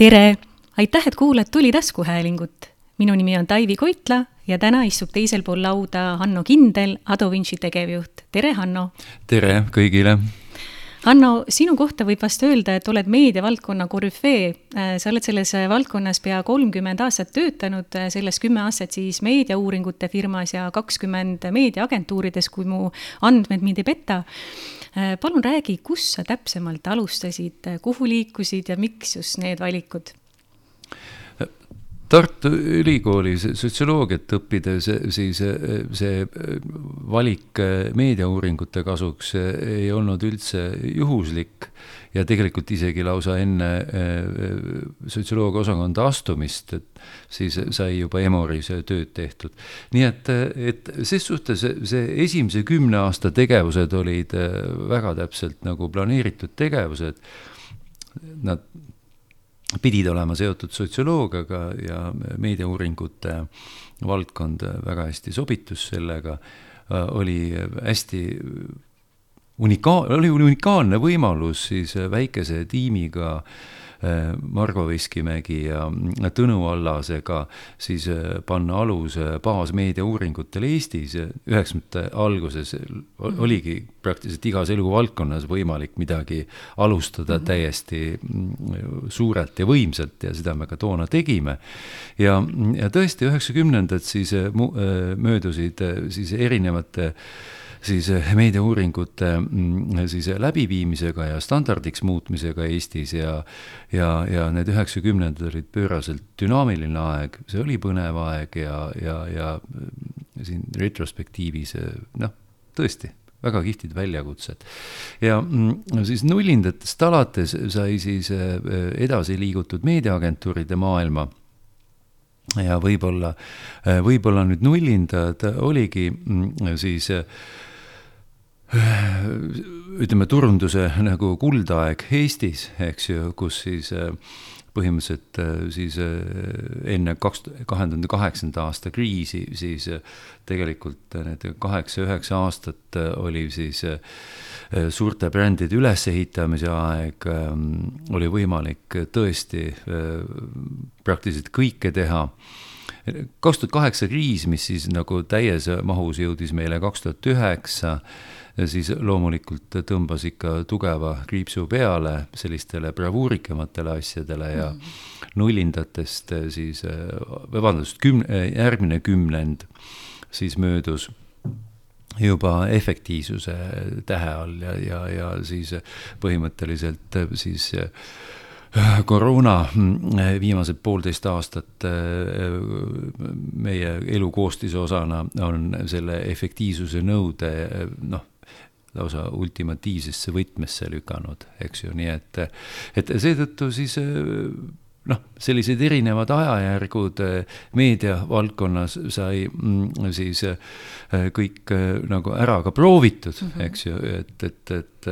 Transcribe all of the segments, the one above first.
tere! aitäh, et kuulad Tuli taskuhäälingut. minu nimi on Taivi Koitla ja täna istub teisel pool lauda Hanno Kindel, Ado Vinci tegevjuht. tere, Hanno! tere kõigile! Hanno, sinu kohta võib vast öelda, et oled meediavaldkonna korüfee. sa oled selles valdkonnas pea kolmkümmend aastat töötanud, sellest kümme aastat siis meediauuringute firmas ja kakskümmend meediaagentuurides, kui mu andmed mind ei peta. Palun räägi, kus sa täpsemalt alustasid, kuhu liikusid ja miks just need valikud? Tartu Ülikoolis sotsioloogiat õppides siis see valik meediauuringute kasuks ei olnud üldse juhuslik ja tegelikult isegi lausa enne sotsioloogia osakonda astumist, et siis sai juba Emoris tööd tehtud. nii et, et ses suhtes see esimese kümne aasta tegevused olid väga täpselt nagu planeeritud tegevused. Nad pidid olema seotud sotsioloogiaga ja meediauuringute valdkond väga hästi sobitus sellega, oli hästi unikaal, oli unikaalne võimalus siis väikese tiimiga äh, Äh, Margo Veskimägi ja Tõnu Allasega siis äh, panna alus baasmeediauuringutele Eestis. üheksakümnendate alguses oligi praktiliselt igas eluvaldkonnas võimalik midagi alustada mm -hmm. täiesti mm, suurelt ja võimsalt ja seda me ka toona tegime. ja, ja tõesti, üheksakümnendad siis äh, möödusid siis erinevate siis eh, meediauuringute mm, siis läbiviimisega ja standardiks muutmisega Eestis ja ja, ja need üheksakümnendad olid pööraselt dünaamiline aeg, see oli põnev aeg ja, ja, ja mm, siin retrospektiivis eh, noh, tõesti väga kihvtid väljakutsed. ja mm, siis nullindatest alates sai siis eh, edasi liigutud meediaagentuuride maailma ja võib-olla, võib-olla nüüd nullindad oligi siis ütleme, turunduse nagu kuldaeg Eestis, eks ju, kus siis äh, põhimõtteliselt äh, siis äh, enne kaks, kahe tuhande kaheksanda aasta kriisi, siis tegelikult need kaheksa-üheksa aastat oli siis suurte brändide ülesehitamise aeg, ähm, oli võimalik tõesti praktiliselt kõike teha. kaks tuhat kaheksa kriis, mis siis nagu täies mahus jõudis meile kaks tuhat üheksa, siis loomulikult tõmbas ikka tugeva kriipsu peale sellistele bravuurikamatele asjadele ja mm. nullindatest siis, vabandust, kümne, järgmine kümnend siis möödus juba efektiivsuse tähe all ja, ja, ja siis põhimõtteliselt siis koroona viimased poolteist aastat meie elu koostise osana on selle efektiivsuse nõude noh, lausa ultimatiivsesse võtmesse lükanud, eks ju, nii et, et seetõttu siis noh, sellised erinevad ajajärgud meediavaldkonnas sai mm, siis kõik nagu ära ka proovitud mm, -hmm. eks ju, et, et, et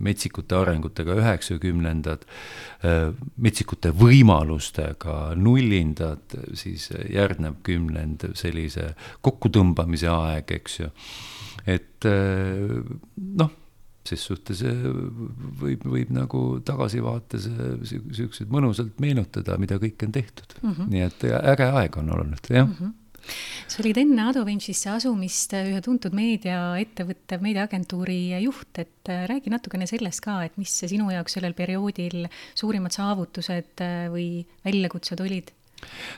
metsikute arengutega üheksakümnendad, metsikute võimalustega nullindad, siis järgnev kümnend sellise kokkutõmbamise aeg, eks ju et eh, noh, ses suhtes eh, võib, võib nagu tagasivaates niisuguseid mõnusalt meenutada, mida kõike on tehtud mm. -hmm. nii et äge aeg on olnud, jah mm. -hmm sa olid enne Ado Vincisse asumist ühe tuntud meediaettevõtte, meediaagentuuri juht, et eh, räägi natukene sellest ka, et mis sinu jaoks sellel perioodil suurimad saavutused või väljakutsed olid?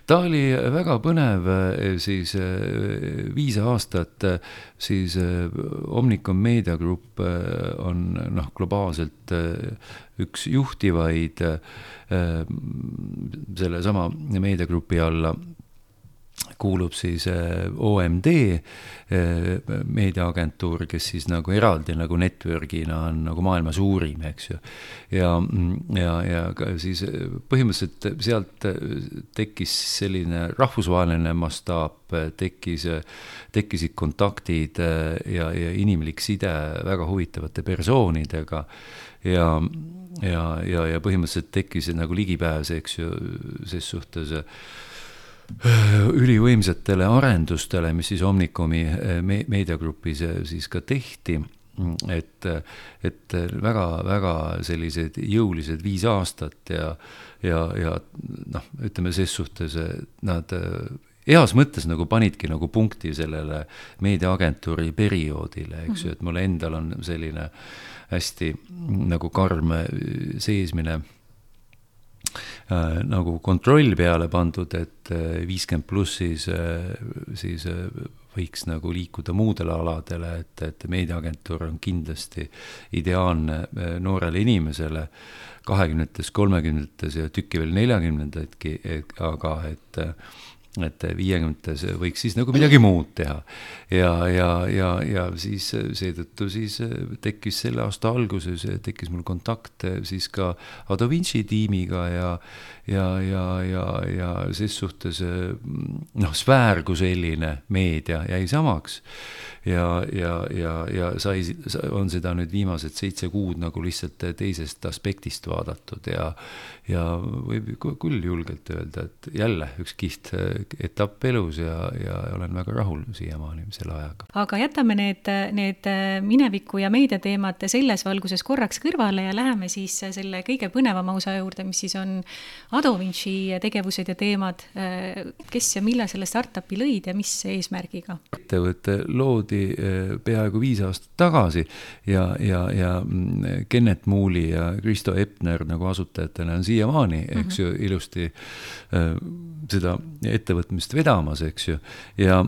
Ta oli väga põnev eh, siis eh, viis aastat, eh, siis Omnicom Media Group on noh, globaalselt üks juhtivaid sellesama meediagrupi alla kuulub siis äh, OMD äh, meediaagentuur, kes siis nagu eraldi nagu network'ina on nagu maailma suurim, eks ju. ja, ja, ja siis põhimõtteliselt sealt tekkis selline rahvusvaheline mastaap, tekkis, tekkisid kontaktid ja, ja inimlik side väga huvitavate persoonidega ja ja, ja, ja põhimõtteliselt tekkis nagu ligipääs, eks ju, ses suhtes ülivõimsatele arendustele, mis siis Omnicomi eh, me meediagrupis eh, siis ka tehti. Et, et väga-väga sellised jõulised viis aastat ja, ja, ja noh, ütleme ses suhtes nad heas mõttes nagu panidki nagu punkti sellele meediaagentuuri perioodile, eks ju, et mul endal on selline hästi nagu karm seesmine äh, nagu kontroll peale pandud, et äh, viiskümmend pluss siis äh,, siis äh, võiks nagu liikuda muudele aladele, et, et meediaagentuur on kindlasti ideaalne noorele inimesele kahekümnendates, kolmekümnendates ja tükki veel neljakümnendatki, aga et et viiekümnendates võiks siis nagu midagi muud teha. ja, ja, ja, ja siis seetõttu siis tekkis selle aasta alguses, tekkis mul kontakt siis ka Ado Vinci tiimiga ja ja, ja, ja, ja ses suhtes noh, sfäär kui selline, meedia jäi samaks ja, ja, ja, ja sai, on seda nüüd viimased seitse kuud nagu lihtsalt teisest aspektist vaadatud ja ja võib küll julgelt öelda, et jälle üks kihvt etapp elus ja, ja olen väga rahul siiamaani selle ajaga. aga jätame need, need mineviku ja meediateemad selles valguses korraks kõrvale ja läheme siis selle kõige põnevama osa juurde, mis siis on Ado Vinci tegevused ja teemad. kes ja millal selle startup'i lõid ja mis eesmärgiga? ettevõte loodi eh, peaaegu viis aastat tagasi ja, ja, ja mm, Kennet Muuli ja Kristo Epner nagu asutajatena on siiamaani, eks mm -hmm. ju, ilusti äh, seda ettevõtmist vedamas, eks ju, ja,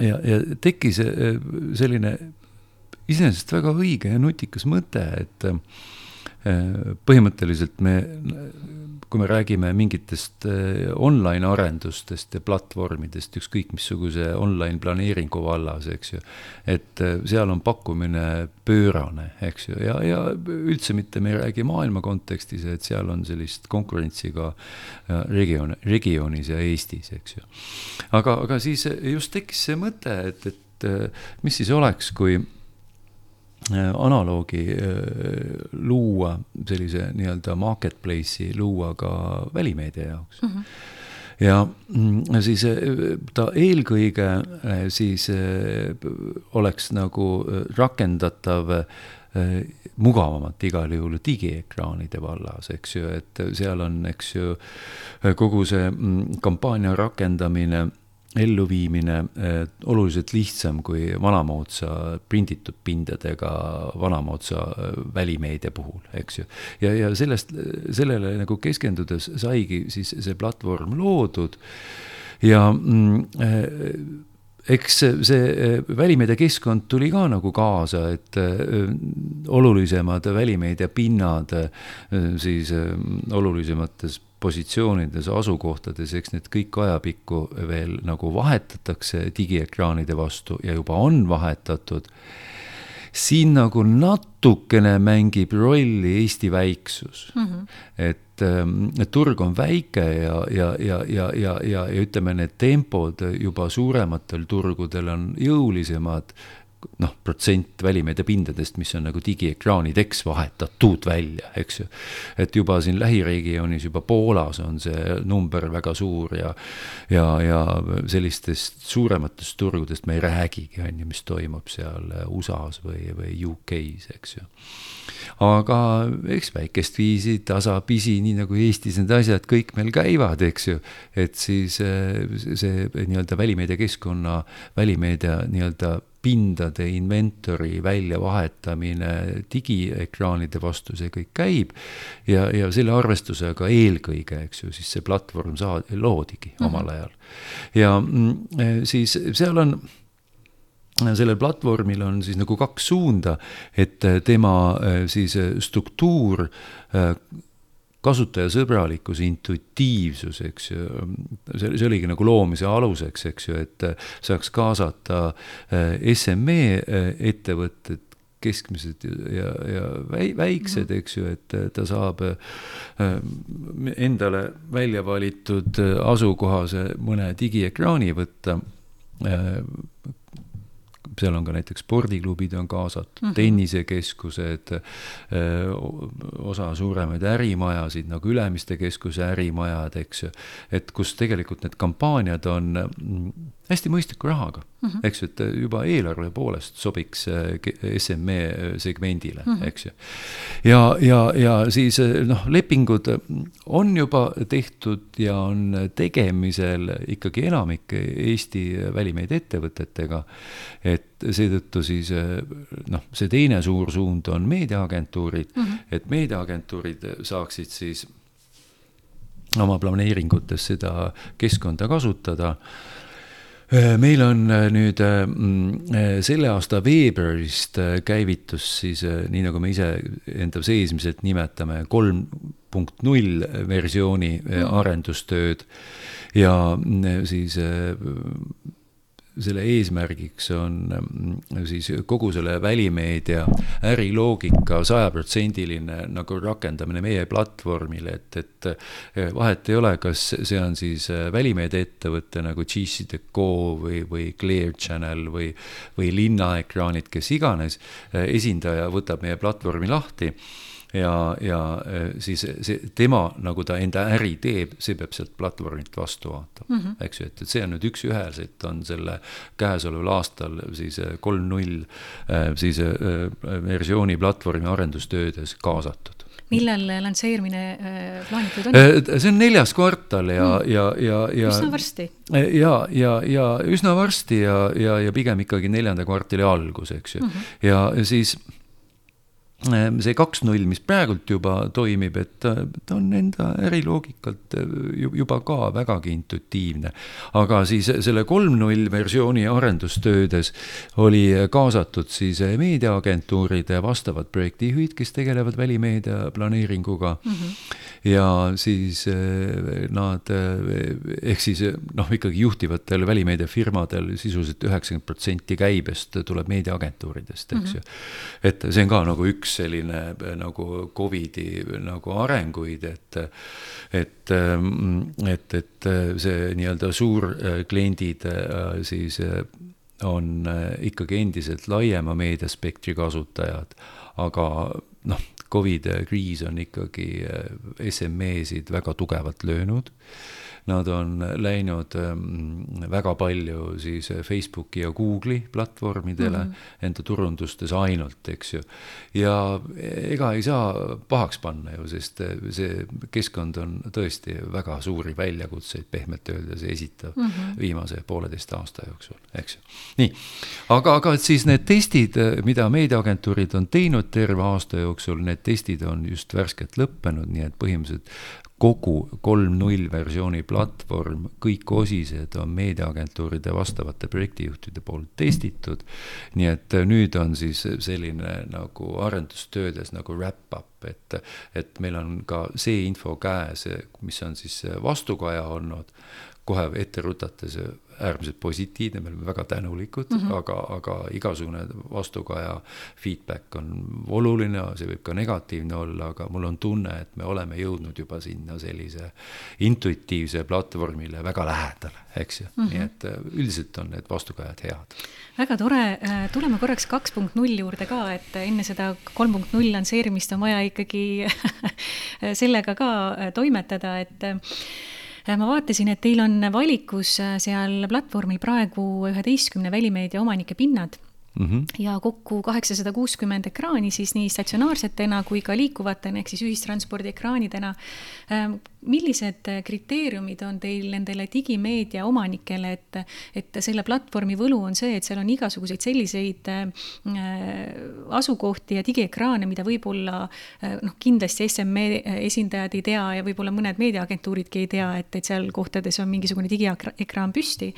ja, ja tekkis eh, selline iseenesest väga õige ja nutikas mõte, et äh, põhimõtteliselt me kui me räägime mingitest äh, online arendustest ja platvormidest, ükskõik missuguse online planeeringu vallas, eks ju. et äh, seal on pakkumine pöörane, eks ju, ja, ja üldse mitte me ei räägi maailma kontekstis, et seal on sellist konkurentsi ka äh, regioon, regioonis ja Eestis, eks ju. aga, aga siis just tekkis see mõte, et, et mis siis oleks, kui analoogi äh, luua, sellise nii-öelda marketplace'i luua ka välimeedia jaoks mm. -hmm ja siis äh, ta eelkõige siis oleks nagu rakendatav mugavamalt igal juhul digiekraanide vallas, eks ju, et seal on, eks ju, kogu see mm, kampaania rakendamine elluviimine eh, oluliselt lihtsam kui vanamoodsa prinditud pindadega vanamoodsa eh, välimeedia puhul, eks ju. ja, ja sellest, sellele nagu keskendudes saigi siis see platvorm loodud ja mm, eh, eks see välimeediakeskkond tuli ka nagu kaasa, et olulisemad välimeediapinnad siis olulisemates positsioonides, asukohtades, eks need kõik ajapikku veel nagu vahetatakse digiekraanide vastu ja juba on vahetatud. siin nagu natukene mängib rolli Eesti väiksus mm. -hmm. et, ähm, turg on väike ja, ja, ja, ja, ja, ja, ja ütleme, need tempod juba suurematel turgudel on jõulisemad noh, protsent välimeedia pindadest, mis on nagu digiekraanideks vahetatud välja, eks ju. et juba siin lähiregioonis, juba Poolas on see number väga suur ja, ja, ja sellistest suurematest turgudest me ei räägigi, on ju, mis toimub seal USA-s või, või UK-s, eks ju. aga eks väikest viisi tasapisi, nii nagu Eestis need asjad kõik meil käivad, eks ju, et siis see, see nii-öelda välimeediakeskkonna, välimeedia nii-öelda pindade inventory väljavahetamine digiekraanide vastu, see kõik käib. ja, ja selle arvestusega eelkõige, eks ju, siis see platvorm saa-, loodigi mm -hmm. omal ajal. ja mm, siis seal on sellel platvormil on siis nagu kaks suunda, et tema siis struktuur kasutajasõbralikkus, intuitiivsus, eks ju, see, see oligi nagu loomise aluseks, eks ju, et saaks kaasata äh, SME äh, ettevõtted, keskmised ja, ja väi-, väiksed, eks ju, et ta saab äh, endale välja valitud asukohase mõne digiekraani võtta seal on ka näiteks spordiklubid on kaasatud mm, -hmm. tennisekeskused, osa suuremaid ärimajasid nagu Ülemiste keskuse ärimajad, eks ju. et kus tegelikult need kampaaniad on hästi mõistliku rahaga mm, -hmm. eks ju, et juba eelarve poolest sobiks SME segmendile mm, -hmm. eks ju. ja, ja, ja siis noh, lepingud on juba tehtud ja on tegemisel ikkagi enamik Eesti välimeediaettevõtetega. et seetõttu siis noh, see teine suur suund on meediaagentuurid mm, -hmm. et meediaagentuurid saaksid siis oma planeeringutes seda keskkonda kasutada Äh, meil on äh, nüüd äh, mm, selle aasta veebruarist käivitus siis nii, nagu me ise enda seesmiselt nimetame, kolm punkt null versiooni mm. arendustööd ja siis selle eesmärgiks on mm, siis kogu selle välimeedia äriloogika sajaprotsendiline nagu rakendamine meie platvormile, et, et eh, vahet ei ole, kas see on siis eh, välimeediaettevõte nagu GC.co või, või Clear Channel või, või linnaekraanid, kes iganes, eh, esindaja võtab meie platvormi lahti ja, ja äh, siis see tema, nagu ta enda äri teeb, see peab sealt platvormilt vastu vaatama mm, -hmm. eks ju, et, et see on nüüd üks-üheselt on selle käesoleval aastal siis äh, kolm null äh, siis versiooni platvormi arendustöödes kaasatud millal lansseerimine plaanitud on? see on neljas kvartal ja mm., ja, ja, ja. üsna varsti. ja, ja, ja üsna varsti ja, ja, ja pigem ikkagi neljanda kvartali algus, eks ju mm. -hmm. ja siis see kaks null, mis praegult juba toimib, et ta on enda äriloogikalt eh, juba ka vägagi intuitiivne. aga siis selle kolm null versiooni arendustöödes oli kaasatud siis meediaagentuuride vastavad projektijuhid, kes tegelevad välimeedia planeeringuga mm. -hmm ja siis nad eh, ehk siis noh, ikkagi juhtivatel välimeediafirmadel sisuliselt üheksakümmend protsenti käibest tuleb meediaagentuuridest, eks ju mm -hmm.. et see on ka nagu üks selline eh, nagu Covidi nagu arenguid, et et, et, et see nii-öelda suurkliendid siis on ikkagi endiselt laiema meediaspektri kasutajad, aga noh, Covid kriis on ikkagi SME-sid väga tugevalt löönud Nad on läinud ähm, väga palju siis Facebooki ja Google'i platvormidele mm -hmm. enda turundustes ainult, eks ju. ja ega ei saa pahaks panna ju, sest see keskkond on tõesti väga suuri väljakutseid pehmelt öeldes esitav mm -hmm. viimase pooleteist aasta jooksul, eks ju. nii, aga, aga siis need testid, mida meediaagentuurid on teinud terve aasta jooksul, need testid on just värskelt lõppenud, nii et põhimõtteliselt kogu kolm null versiooni platvorm, kõik osised on meediaagentuuride vastavate projektijuhtide poolt testitud. nii et nüüd on siis selline nagu arendustöödes nagu wrap-up, et, et meil on ka see info käes, mis on siis vastukaja olnud, kohe ette rutates äärmiselt positiivne, me oleme väga tänulikud mm, -hmm. aga, aga igasugune vastukaja feedback on oluline, see võib ka negatiivne olla, aga mul on tunne, et me oleme jõudnud juba sinna sellise intuitiivse platvormile väga lähedale, eks ju mm, -hmm. nii et äh, üldiselt on need vastukajad head. väga tore, äh, tuleme korraks kaks punkt null juurde ka, et enne seda kolm punkt null lansseerimist on vaja ikkagi sellega ka äh, toimetada, et ma vaatasin, et teil on valikus äh, seal platvormil praegu üheteistkümne välimeedia omanike pinnad mm. -hmm. ja kokku kaheksasada kuuskümmend ekraani siis nii statsionaarsetena kui ka liikuvatena ehk siis ühistranspordi ekraanidena. Ähm, millised kriteeriumid on teil nendele digimeedia omanikele, et, et selle platvormi võlu on see, et seal on igasuguseid selliseid äh, asukohti ja digiekraane, mida võib-olla äh, noh, kindlasti SME esindajad ei tea ja võib-olla mõned meediaagentuuridki ei tea, et, et seal kohtades on mingisugune digiekraan püsti.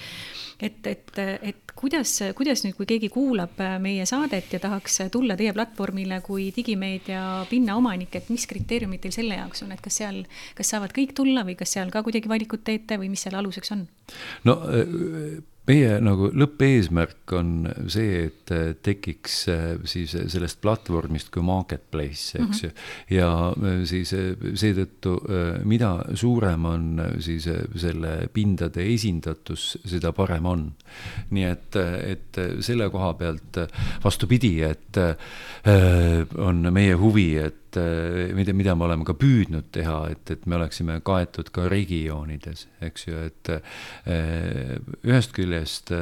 et, et, et kuidas, kuidas nüüd, kui keegi kuulab meie saadet ja tahaks tulla teie platvormile kui digimeedia pinna omanik, et mis kriteeriumid teil selle jaoks on, et kas seal, kas saavad kõik tulla või kas seal ka kuidagi valikut teete või mis selle aluseks on? no meie nagu lõppeesmärk on see, et tekiks äh, siis sellest platvormist kui marketplace, eks mm -hmm. ju. ja äh, siis äh, seetõttu, mida suurem on siis selle pindade esindatus, seda parem on. nii et, et selle koha pealt vastupidi, et on meie huvi, et et mida, mida me oleme ka püüdnud teha, et, et me oleksime kaetud ka regioonides, eks ju, et ühest küljest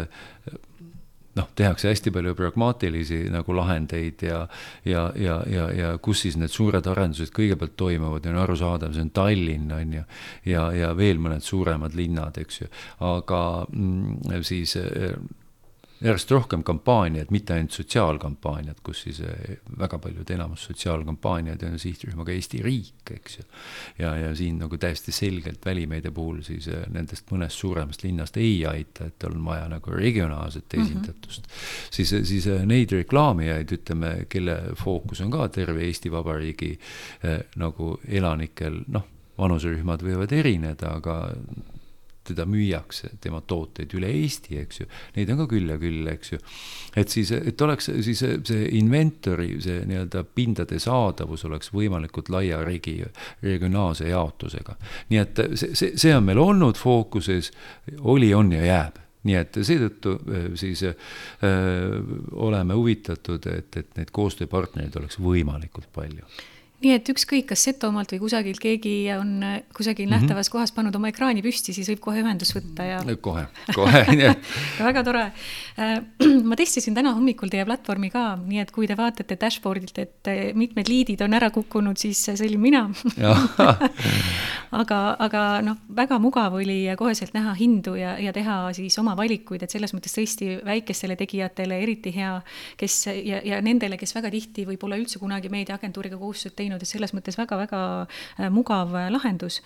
noh, tehakse hästi palju pragmaatilisi nagu lahendeid ja, ja, ja, ja, ja kus siis need suured arendused kõigepealt toimuvad, on arusaadav, see on Tallinn, on ju, ja, ja veel mõned suuremad linnad, eks ju, aga mm, siis järjest rohkem kampaaniaid, mitte ainult sotsiaalkampaaniad, kus siis eh, väga paljud, enamus sotsiaalkampaaniad on sihtrühmaga Eesti riik, eks ju. ja, ja siin nagu täiesti selgelt välimeedia puhul siis eh, nendest mõnest suuremast linnast ei aita, et on vaja nagu regionaalset mhm. esindatust mm. -hmm. siis, siis eh, neid reklaamijaid, ütleme, kelle fookus on ka terve Eesti Vabariigi nagu elanikel, noh, vanuserühmad võivad erineda, aga teda müüakse, tema tooteid üle Eesti, eks ju, neid on ka küll ja küll, eks ju. et siis, et oleks siis see inventory, see nii-öelda pindade saadavus oleks võimalikult laia regi-, regionaalse jaotusega. nii et see, see, see on meil olnud fookuses, oli, on ja jääb nii et seetõttu äh, siis äh, oleme huvitatud, et, et neid koostööpartnereid oleks võimalikult palju nii et ükskõik, kas Setomaalt või kusagilt keegi on äh, kusagil mm -hmm. nähtavas kohas pannud oma ekraani püsti, siis võib kohe ühendust võtta ja. kohe, kohe väga tore. Äh, ma testisin täna hommikul teie platvormi ka, nii et kui te vaatate dashboard'ilt, et äh, mitmed liidid on ära kukkunud, siis see olin mina aga, aga noh, väga mugav oli koheselt näha hindu ja, ja teha siis oma valikuid, et selles mõttes tõesti väikestele tegijatele eriti hea, kes ja, ja nendele, kes väga tihti võib-olla üldse kunagi meediaagentuuriga koostööd teinud teinud, et selles mõttes väga-väga äh, mugav äh, lahendus.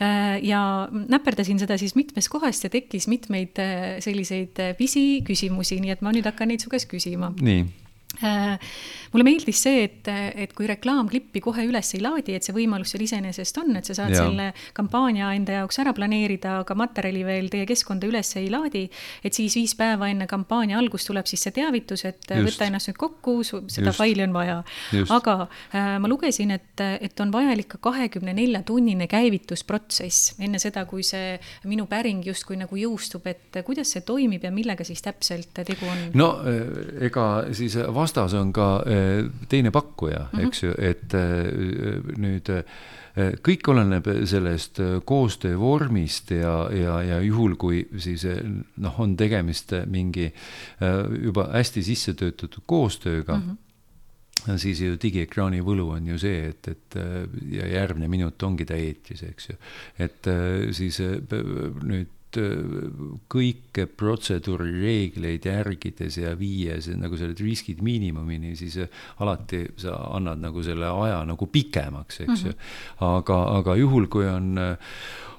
Äh, ja näperdasin seda siis mitmest kohast ja tekkis mitmeid selliseid pisiküsimusi, nii et ma nüüd hakkan neid su käest küsima. nii mulle meeldis see, et, et kui reklaamklippi kohe üles ei laadi, et see võimalus seal iseenesest on, et sa saad ja. selle kampaania enda jaoks ära planeerida, aga materjali veel teie keskkonda üles ei laadi. et siis viis päeva enne kampaania algust tuleb siis see teavitus, et Just. võta ennast nüüd kokku, seda Just. faili on vaja. aga äh, ma lugesin, et, et on vajalik ka kahekümne nelja tunnine käivitusprotsess enne seda, kui see minu päring justkui nagu jõustub, et kuidas see toimib ja millega siis täpselt tegu on? no äh, ega siis vastas on ka eh, teine pakkuja mm, -hmm. eks ju, et eh, nüüd eh, kõik oleneb sellest koostöö vormist ja, ja, ja juhul, kui siis noh, on tegemist mingi juba hästi sisse töötatud koostööga mm, -hmm. siis ju digiekraani võlu on ju see, et, et ja järgmine minut ongi ta eetris, eks ju. et siis nüüd kõike protseduurireegleid järgides ja viies nagu selle riskid miinimumini, siis alati sa annad nagu selle aja nagu pikemaks, eks ju mm -hmm.. aga, aga juhul, kui on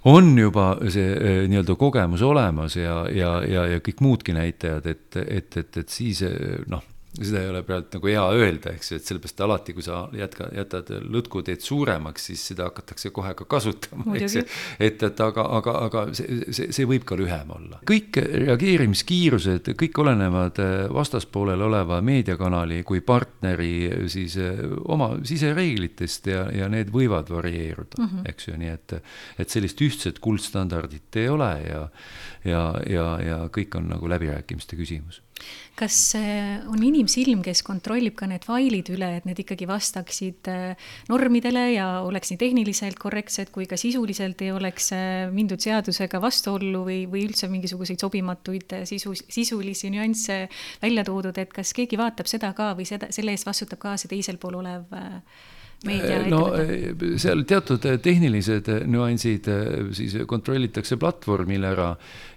on juba see nii-öelda kogemus olemas ja, ja, ja, ja kõik muudki näitajad, et, et, et, et siis noh seda ei ole praegu nagu hea öelda, eks ju, et sellepärast alati, kui sa jätka, jätad lõtkuteed suuremaks, siis seda hakatakse kohe ka kasutama, eks ju. et, et aga, aga, aga see, see, see võib ka lühem olla. kõik reageerimiskiirused, kõik olenevad äh, vastaspoolel oleva meediakanali kui partneri siis äh, oma sisereeglitest ja, ja need võivad varieeruda mm, -hmm. eks ju, nii et, et sellist ühtset kuldstandardit ei ole ja, ja, ja, ja kõik on nagu läbirääkimiste küsimus kas on inimsilm, kes kontrollib ka need failid üle, et need ikkagi vastaksid äh, normidele ja oleks nii tehniliselt korrektsed kui ka sisuliselt ei oleks äh, mindud seadusega vastuollu või, või üldse mingisuguseid sobimatuid äh, sisu, sisulisi nüansse välja toodud, et kas keegi vaatab seda ka või seda, selle eest vastutab ka see teisel pool olev no seal teatud tehnilised nüansid siis kontrollitakse platvormil ära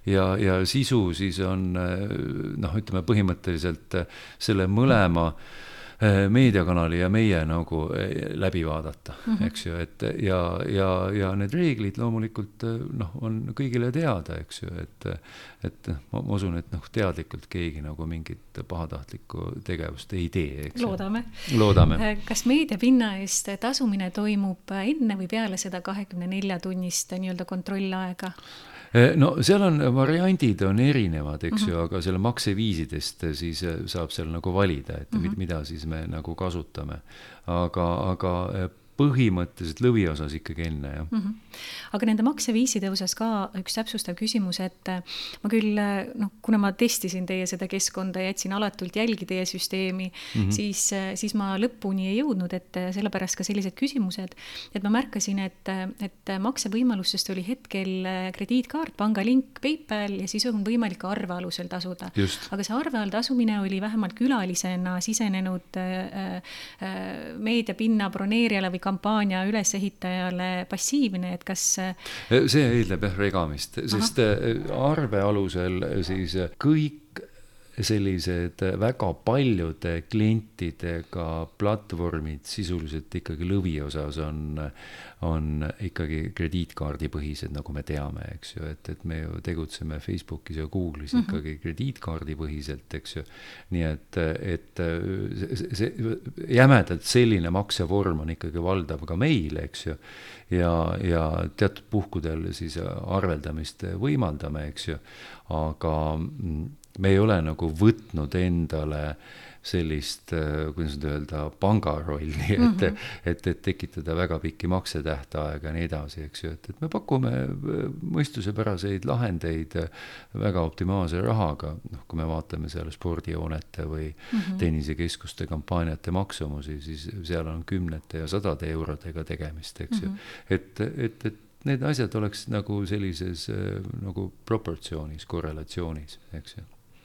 ja, ja sisu siis on noh, ütleme põhimõtteliselt selle mõlema mm Äh, meediakanali ja meie nagu äh, läbi vaadata mm, -hmm. eks ju, et ja, ja, ja need reeglid loomulikult äh, noh, on kõigile teada, eks ju, et et ma, ma usun, et noh, teadlikult keegi nagu mingit pahatahtlikku tegevust ei tee, eks loodame. loodame. kas meediapinna eest tasumine toimub enne või peale seda kahekümne nelja tunnist nii-öelda kontrollaega? Eh, no seal on, variandid on erinevad, eks mm -hmm. ju, aga selle makseviisidest siis saab seal nagu valida, et mm -hmm. mida siis me nagu kasutame. aga, aga põhimõtteliselt lõviosas ikkagi enne, jah mm. -hmm. aga nende makseviiside osas ka üks täpsustav küsimus, et äh, ma küll äh, noh, kuna ma testisin teie seda keskkonda, jätsin alatult jälgi teie süsteemi mm, -hmm. siis, äh, siis ma lõpuni ei jõudnud, et sellepärast ka sellised küsimused, et ma märkasin, et, et maksevõimalustest oli hetkel krediitkaart, pangalink, PayPal ja siis on võimalik ka arve alusel tasuda. aga see arve all tasumine oli vähemalt külalisena sisenenud äh, äh, meediapinna broneerijale või kampaania ülesehitajale passiivne, et kas? see eeldab jah regamist, sest Aha. arve alusel siis kõik sellised väga paljude klientidega platvormid sisuliselt ikkagi lõviosas on, on ikkagi krediitkaardipõhised, nagu me teame, eks ju, et, et me ju tegutseme Facebookis ja Google'is mm -hmm. ikkagi krediitkaardipõhiselt, eks ju. nii et, et see, see jämedalt selline maksevorm on ikkagi valdav ka meil, eks ju. ja, ja teatud puhkudel siis arveldamist võimaldame, eks ju, aga me ei ole nagu võtnud endale sellist, äh, kuidas nüüd öelda, pangarolli, et mm, -hmm. et, et tekitada väga pikki maksetähtaega ja nii edasi, eks ju, et, et me pakume äh, mõistusepäraseid lahendeid äh, väga optimaalse rahaga, noh, kui me vaatame seal spordihoonete või mm -hmm. tennisekeskuste kampaaniate maksumusi, siis seal on kümnete ja sadade eurodega tegemist, eks mm -hmm. ju. Et, et, et need asjad oleks nagu sellises nagu proportsioonis, korrelatsioonis, eks ju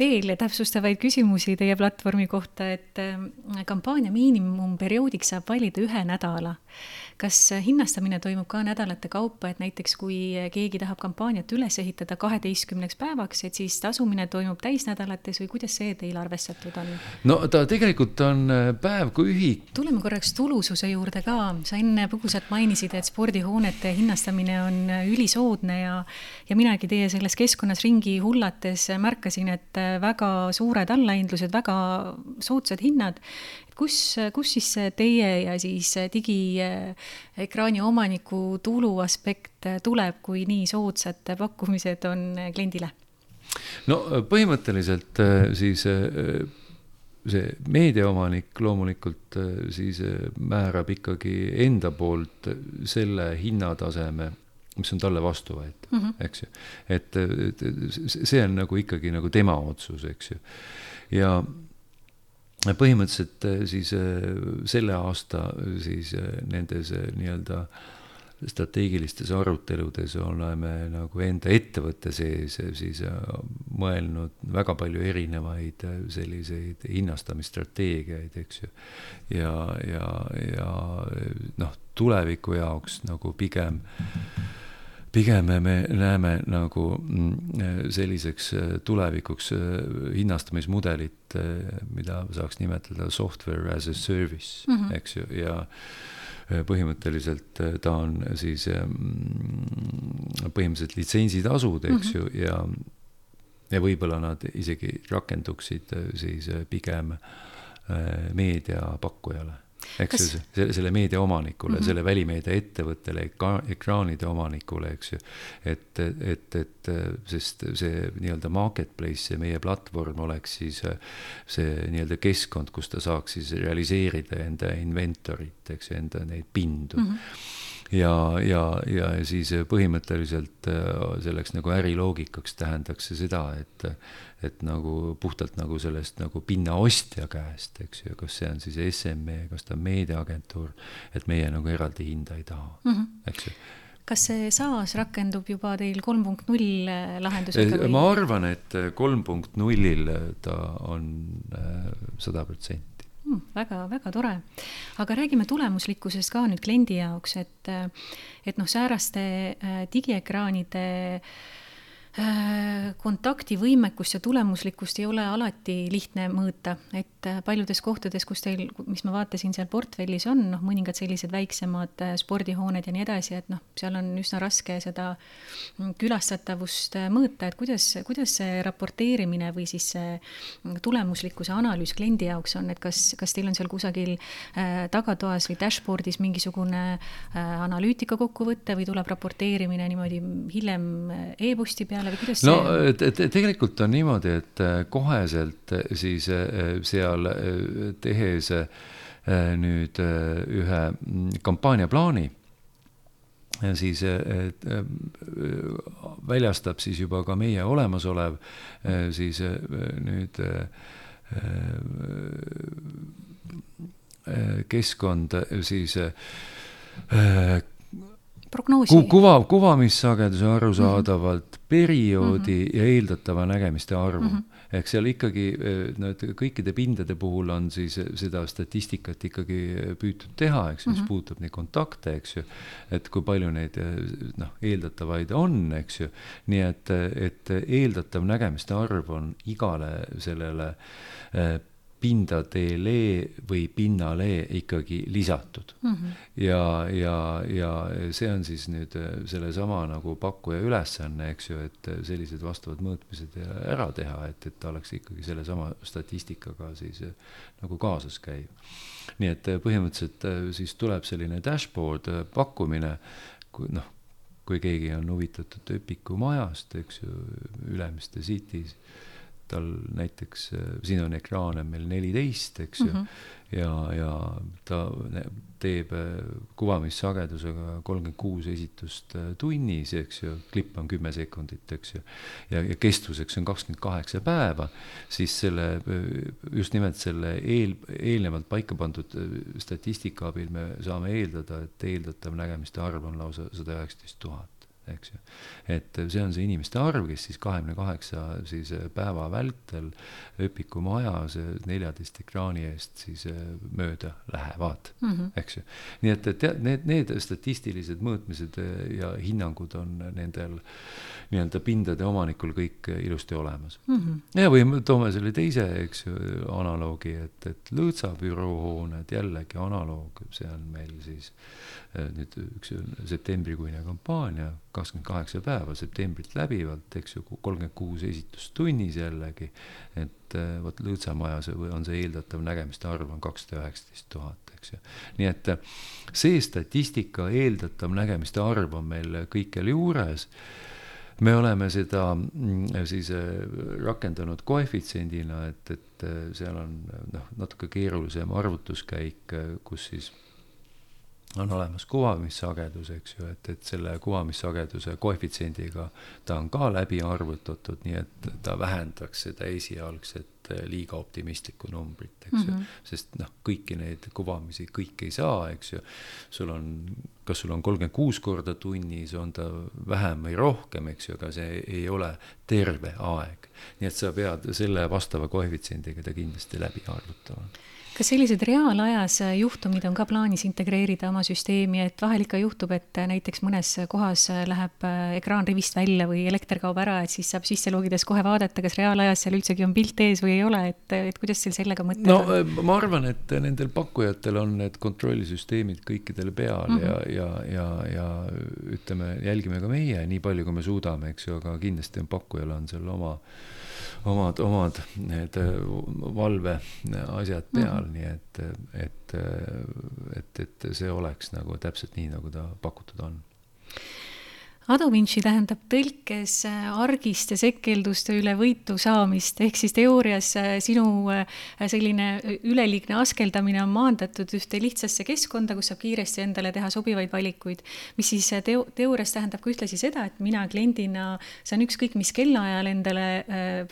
veel täpsustavaid küsimusi teie platvormi kohta, et äh, kampaania miinimumperioodiks saab valida ühe nädala kas hinnastamine toimub ka nädalate kaupa, et näiteks kui keegi tahab kampaaniat üles ehitada kaheteistkümneks päevaks, et siis tasumine toimub täisnädalates või kuidas see teil arvestatud on? no ta tegelikult on äh, päev kui ühik. tuleme korraks tulususe juurde ka, sa enne põgusalt mainisid, et spordihoonete hinnastamine on ülisoodne ja ja minagi teie selles keskkonnas ringi hullates märkasin, et väga suured allahindlused, väga soodsad hinnad kus, kus siis teie ja siis digiekraani omaniku tulu aspekt tuleb, kui nii soodsad pakkumised on kliendile? no põhimõtteliselt siis see meediaomanik loomulikult siis määrab ikkagi enda poolt selle hinnataseme, mis on talle vastuvõetav mm, -hmm. eks ju. et, see on nagu ikkagi nagu tema otsus, eks ju. ja põhimõtteliselt äh, siis äh, selle aasta äh, siis nendes nii-öelda strateegilistes aruteludes oleme nagu enda ettevõtte sees siis mõelnud väga palju erinevaid selliseid hinnastamisstrateegiaid, eks ju. ja, ja, ja noh, tuleviku jaoks nagu pigem pigem me näeme nagu mm, selliseks äh, tulevikuks äh, hinnastamismudelit, mida saaks nimetada software as a service mm, -hmm. eks ju, ja põhimõtteliselt ta on siis põhimõtteliselt litsentsitasud, eks mm -hmm. ju, ja ja võib-olla nad isegi rakenduksid siis pigem meediapakkujale eks Kas... ju, selle, selle meedia omanikule mm, -hmm. selle välimeedia ettevõttele, ekraanide omanikule, eks ju. et, et, et sest see nii-öelda marketplace, see meie platvorm oleks siis see nii-öelda keskkond, kus ta saaks siis realiseerida enda inventorit, eks ju, enda neid pindu mm. -hmm ja, ja, ja siis põhimõtteliselt selleks nagu äriloogikaks tähendaks see seda, et et nagu puhtalt nagu sellest nagu pinna ostja käest, eks ju, kas see on siis SME, kas ta on meediaagentuur, et meie nagu eraldi hinda ei taha mm, -hmm. eks ju kas see SaaS rakendub juba teil kolm punkt null lahendusega või? ma arvan, et kolm punkt nullil ta on sada protsenti hmm, väga, väga tore. aga räägime tulemuslikkusest ka nüüd kliendi jaoks, et, et noh, sääraste äh, digiekraanide Äh, kontaktivõimekust ja tulemuslikkust ei ole alati lihtne mõõta, et äh, paljudes kohtades, kus teil, mis ma vaatasin seal portfellis on, noh, mõningad sellised väiksemad äh, spordihooned ja nii edasi, et noh, seal on üsna raske seda mm, külastatavust mõõta, et kuidas, kuidas see raporteerimine või siis see mm, tulemuslikkuse analüüs kliendi jaoks on, et kas, kas teil on seal kusagil tagatoas või dashboard'is mingisugune analüütika kokkuvõte või tuleb raporteerimine niimoodi hiljem e-posti peale? Peale või kuidas no see? tegelikult on niimoodi, et äh, koheselt äh, siis äh, seal tehes nüüd ühe mm, kampaaniaplaani ja siis et, väljastab siis juba ka meie olemasolev siis nüüd keskkond siis prognoosi ku,. kuva, kuvamissageduse arusaadavalt mm -hmm. perioodi mm -hmm. ja eeldatava nägemiste arvu mm. -hmm ehk seal ikkagi no et kõikide pindade puhul on siis seda statistikat ikkagi püütud teha, eks ju, mis mm -hmm. puudutab neid kontakte, eks ju. et kui palju neid noh, eeldatavaid on, eks ju. nii et, et eeldatav nägemiste arv on igale sellele pindadele või pinnale ikkagi lisatud mm. -hmm. ja, ja, ja see on siis nüüd äh, sellesama nagu pakkuja ülesanne, eks ju, et sellised vastavad mõõtmised ära teha, et, et ta oleks ikkagi sellesama statistikaga siis äh, nagu kaasas käiv. nii et äh, põhimõtteliselt siis tuleb selline dashboard pakkumine, kui noh, kui keegi on huvitatud Öpiku majast, eks ju, Ülemiste City's tal näiteks, äh, siin on ekraane meil neliteist, eks ju mm, -hmm. ja, ja ta teeb äh, kuvamissagedusega kolmkümmend kuus esitust äh, tunnis, eks ju, klipp on kümme sekundit, eks ju. ja, ja kestvuseks on kakskümmend kaheksa päeva, siis selle, just nimelt selle eel, eelnevalt paika pandud statistika abil me saame eeldada, et eeldatav nägemiste arv on lausa sada üheksateist tuhat eks ju. et see on see inimeste arv, kes siis kahekümne kaheksa siis äh, päeva vältel Öpiku majas neljateist ekraani eest siis äh, mööda lähevad mm, -hmm. eks ju. nii et, et need, need statistilised mõõtmised äh, ja hinnangud on nendel nii-öelda pindade omanikul kõik ilusti olemas mm. -hmm. ja või toome selle teise, eks ju, analoogi, et, et Lõõtsa büroohooned jällegi analoog, see on meil siis nüüd üks septembrikuine kampaania kakskümmend kaheksa päeva septembrit läbivalt, eks ju, kolmkümmend kuus esitust tunnis jällegi. et äh, vot Lõõtsamajas on see eeldatav nägemiste arv on kakssada üheksateist tuhat, eks ju. nii et äh, see statistika eeldatav nägemiste arv on meil kõikjal juures me oleme seda mm, siis äh, rakendanud koefitsiendina, et, et seal on noh, natuke keerulisem arvutuskäik, kus siis on olemas kuvamissagedus, eks ju, et, et selle kuvamissageduse koefitsiendiga ta on ka läbi arvutatud, nii et ta vähendaks seda esialgset liiga optimistlikku numbrit, eks mm -hmm. ju. Mhm. sest noh, kõiki neid kuvamisi kõik ei saa, eks ju. sul on, kas sul on kolmkümmend kuus korda tunnis, on ta vähem või rohkem, eks ju, aga see ei ole terve aeg. nii et sa pead selle vastava koefitsiendiga ta kindlasti läbi arvutama kas sellised reaalajas juhtumid on ka plaanis integreerida oma süsteemi, et vahel ikka juhtub, et näiteks mõnes kohas läheb äh, ekraan rivist välja või elekter kaob ära, et siis saab sisse logides kohe vaadata, kas reaalajas seal üldsegi on pilt ees või ei ole, et, et kuidas teil sellega mõtted no, on? Äh, ma arvan, et nendel pakkujatel on need kontrollisüsteemid kõikidel peal mm -hmm. ja, ja, ja, ja ütleme, jälgime ka meie nii palju, kui me suudame, eks ju, aga kindlasti on pakkujal on seal oma omad, omad need äh, valveasjad peal mm, -hmm. nii et, et, et, et see oleks nagu täpselt nii, nagu ta pakutud on Ado Vinci tähendab tõlkes äh, argiste sekkelduste üle võitu saamist, ehk siis teoorias äh, sinu äh, selline üleliigne askeldamine on maandatud ühte lihtsasse keskkonda, kus saab kiiresti endale teha sobivaid valikuid, mis siis teo-, teoorias tähendab ka ühtlasi seda, et mina kliendina saan ükskõik mis kellaajal endale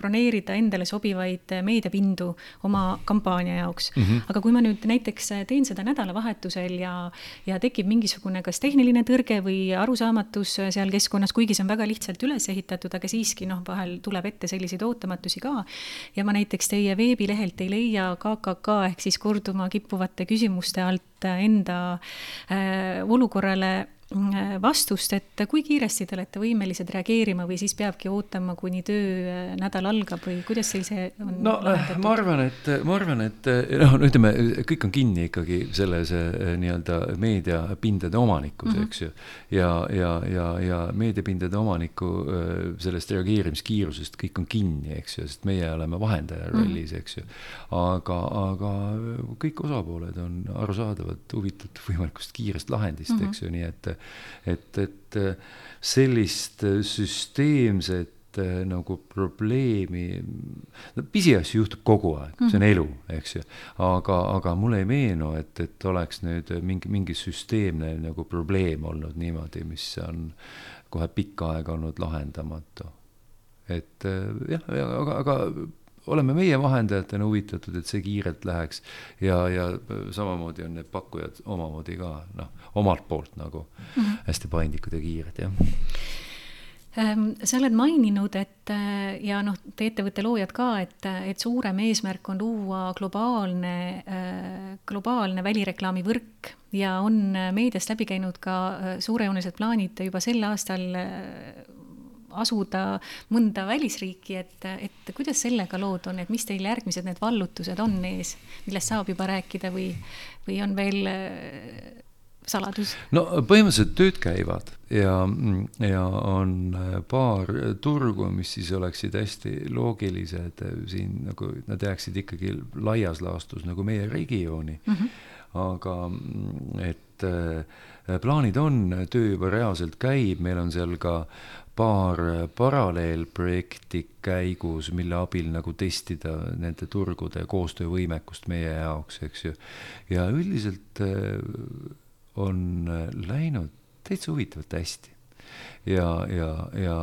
broneerida endale sobivaid meediapindu oma kampaania jaoks mm. -hmm. aga kui ma nüüd näiteks teen seda nädalavahetusel ja, ja tekib mingisugune kas tehniline tõrge või arusaamatus seal seal keskkonnas, kuigi see on väga lihtsalt üles ehitatud, aga siiski noh, vahel tuleb ette selliseid ootamatusi ka. ja ma näiteks teie veebilehelt ei leia KKK ehk siis korduma kippuvate küsimuste alt enda äh, olukorrale vastust, et kui kiiresti te olete võimelised reageerima või siis peabki ootama, kuni töönädal algab või kuidas teil see on no lahendatud? ma arvan, et, ma arvan, et noh, ütleme, kõik on kinni ikkagi selles nii-öelda meediapindade omanikus mm, -hmm. eks ju. ja, ja, ja, ja meediapindade omaniku sellest reageerimiskiirusest kõik on kinni, eks ju, sest meie oleme vahendaja mhm. rollis mm, -hmm. eks ju. aga, aga kõik osapooled on arusaadavalt huvitatud võimalikust kiirest lahendist mm, -hmm. eks ju, nii et et, et sellist süsteemset äh, nagu probleemi, no pisiasju juhtub kogu aeg mm, -hmm. see on mhm. elu, eks ju. aga, aga mulle ei meenu, et, et oleks nüüd mingi, mingi süsteemne nagu probleem olnud niimoodi, mis on kohe pikka aega olnud lahendamatu. et jah, aga, aga oleme meie vahendajatena huvitatud, et see kiirelt läheks ja, ja samamoodi on need pakkujad omamoodi ka noh, omalt poolt nagu mm -hmm. hästi paindlikud ja kiired, jah ehm, sa oled maininud, et ja noh, teie ettevõtte loojad ka, et, et suurem eesmärk on luua globaalne, globaalne välireklaamivõrk ja on meediast läbi käinud ka suurejoonelised plaanid juba sel aastal asuda mõnda välisriiki, et, et kuidas sellega lood on, et mis teil järgmised need vallutused on ees, millest saab juba rääkida või, või on veel äh, saladus? no põhimõtteliselt tööd käivad ja, ja on äh, paar turgu, mis siis oleksid hästi loogilised äh, siin nagu nad jääksid ikkagi laias laastus nagu meie regiooni mm. -hmm. Aga et plaanid on, töö juba reaalselt käib, meil on seal ka paar paralleelprojekti käigus, mille abil nagu testida nende turgude koostöövõimekust meie jaoks, eks ju. ja üldiselt äh, on läinud täitsa huvitavalt hästi. ja, ja, ja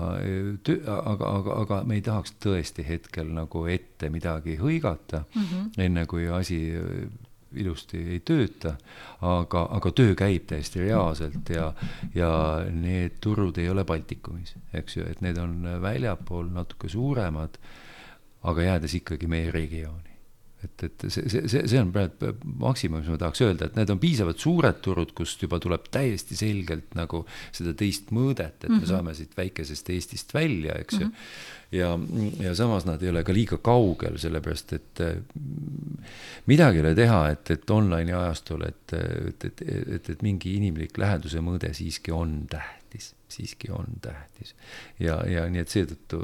töö, aga, aga, aga me ei tahaks tõesti hetkel nagu ette midagi hõigata mm, -hmm. enne kui asi ilusti ei tööta, aga, aga töö käib täiesti reaalselt ja, ja need turud ei ole Baltikumis, eks ju, et need on väljapool natuke suuremad, aga jäädes ikkagi meie regiooni et, et see, see, see, see on praegu maksimum, mis ma tahaks öelda, et need on piisavalt suured turud, kust juba tuleb täiesti selgelt nagu seda teist mõõdet, et mm -hmm. me mhm. saame siit väikesest Eestist välja, eks ju mm. -hmm. Ja, ja samas nad ei ole ka liiga kaugel, sellepärast et midagi ei ole teha, et, et online'i ajastul, et, et, et, et, et mingi inimlik läheduse mõõde siiski on tähtis, siiski on tähtis. ja, ja nii et seetõttu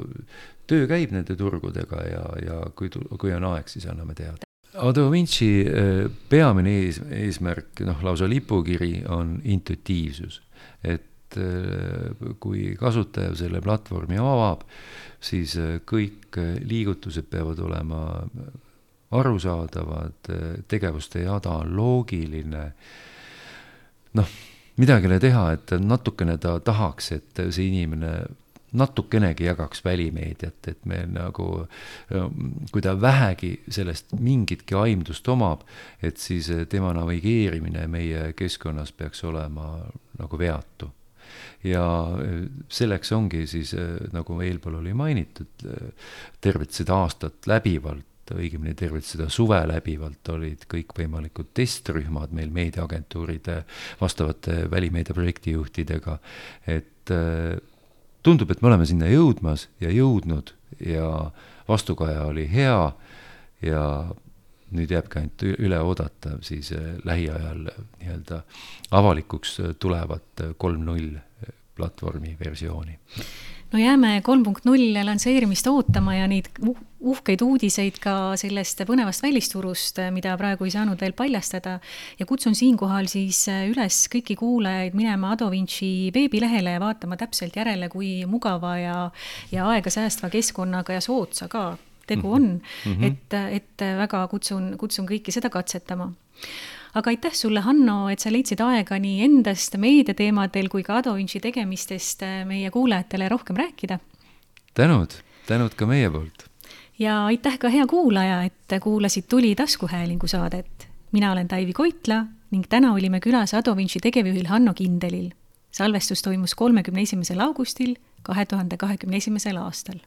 töö käib nende turgudega ja, ja kui, kui on aeg, siis anname teada. Ado Vinci äh, peamine ees, eesmärk, noh, lausa lipukiri on intuitiivsus. et äh, kui kasutaja selle platvormi avab, siis äh, kõik liigutused peavad olema arusaadavad, tegevuste jada on loogiline. noh, midagi ei ole teha, et natukene ta tahaks, et see inimene natukenegi jagaks välimeediat, et me nagu, kui ta vähegi sellest mingitki aimdust omab, et siis tema navigeerimine meie keskkonnas peaks olema nagu veatu. Ja selleks ongi siis, nagu eelpool oli mainitud, tervet seda aastat läbivalt õigemini tervet seda suve läbivalt olid kõikvõimalikud testrühmad meil meediaagentuuride vastavate välimeedia projektijuhtidega, et tundub, et me oleme sinna jõudmas ja jõudnud ja vastukaja oli hea ja nüüd jääbki ainult üle oodata siis äh, lähiajal nii-öelda avalikuks tulevat kolm null platvormi versiooni no jääme kolm punkt null lansseerimist ootama ja neid uhkeid uudiseid ka sellest põnevast välisturust, mida praegu ei saanud veel paljastada. ja kutsun siinkohal siis üles kõiki kuulajaid minema Ado Vinci veebilehele ja vaatama täpselt järele, kui mugava ja, ja aega säästva keskkonnaga ja soodsa ka tegu mhm. on mm. -hmm. et, et väga kutsun, kutsun kõiki seda katsetama aga aitäh sulle, Hanno, et sa leidsid aega nii endast meediateemadel kui ka Ado Vinci tegemistest äh, meie kuulajatele rohkem rääkida. tänud, tänud ka meie poolt. ja aitäh ka, hea kuulaja, et kuulasid Tuli taskuhäälingu saadet. mina olen Taivi Koitla ning täna olime külas Ado Vinci tegevjuhil Hanno Kindelil. salvestus toimus kolmekümne esimesel augustil kahe tuhande kahekümne esimesel aastal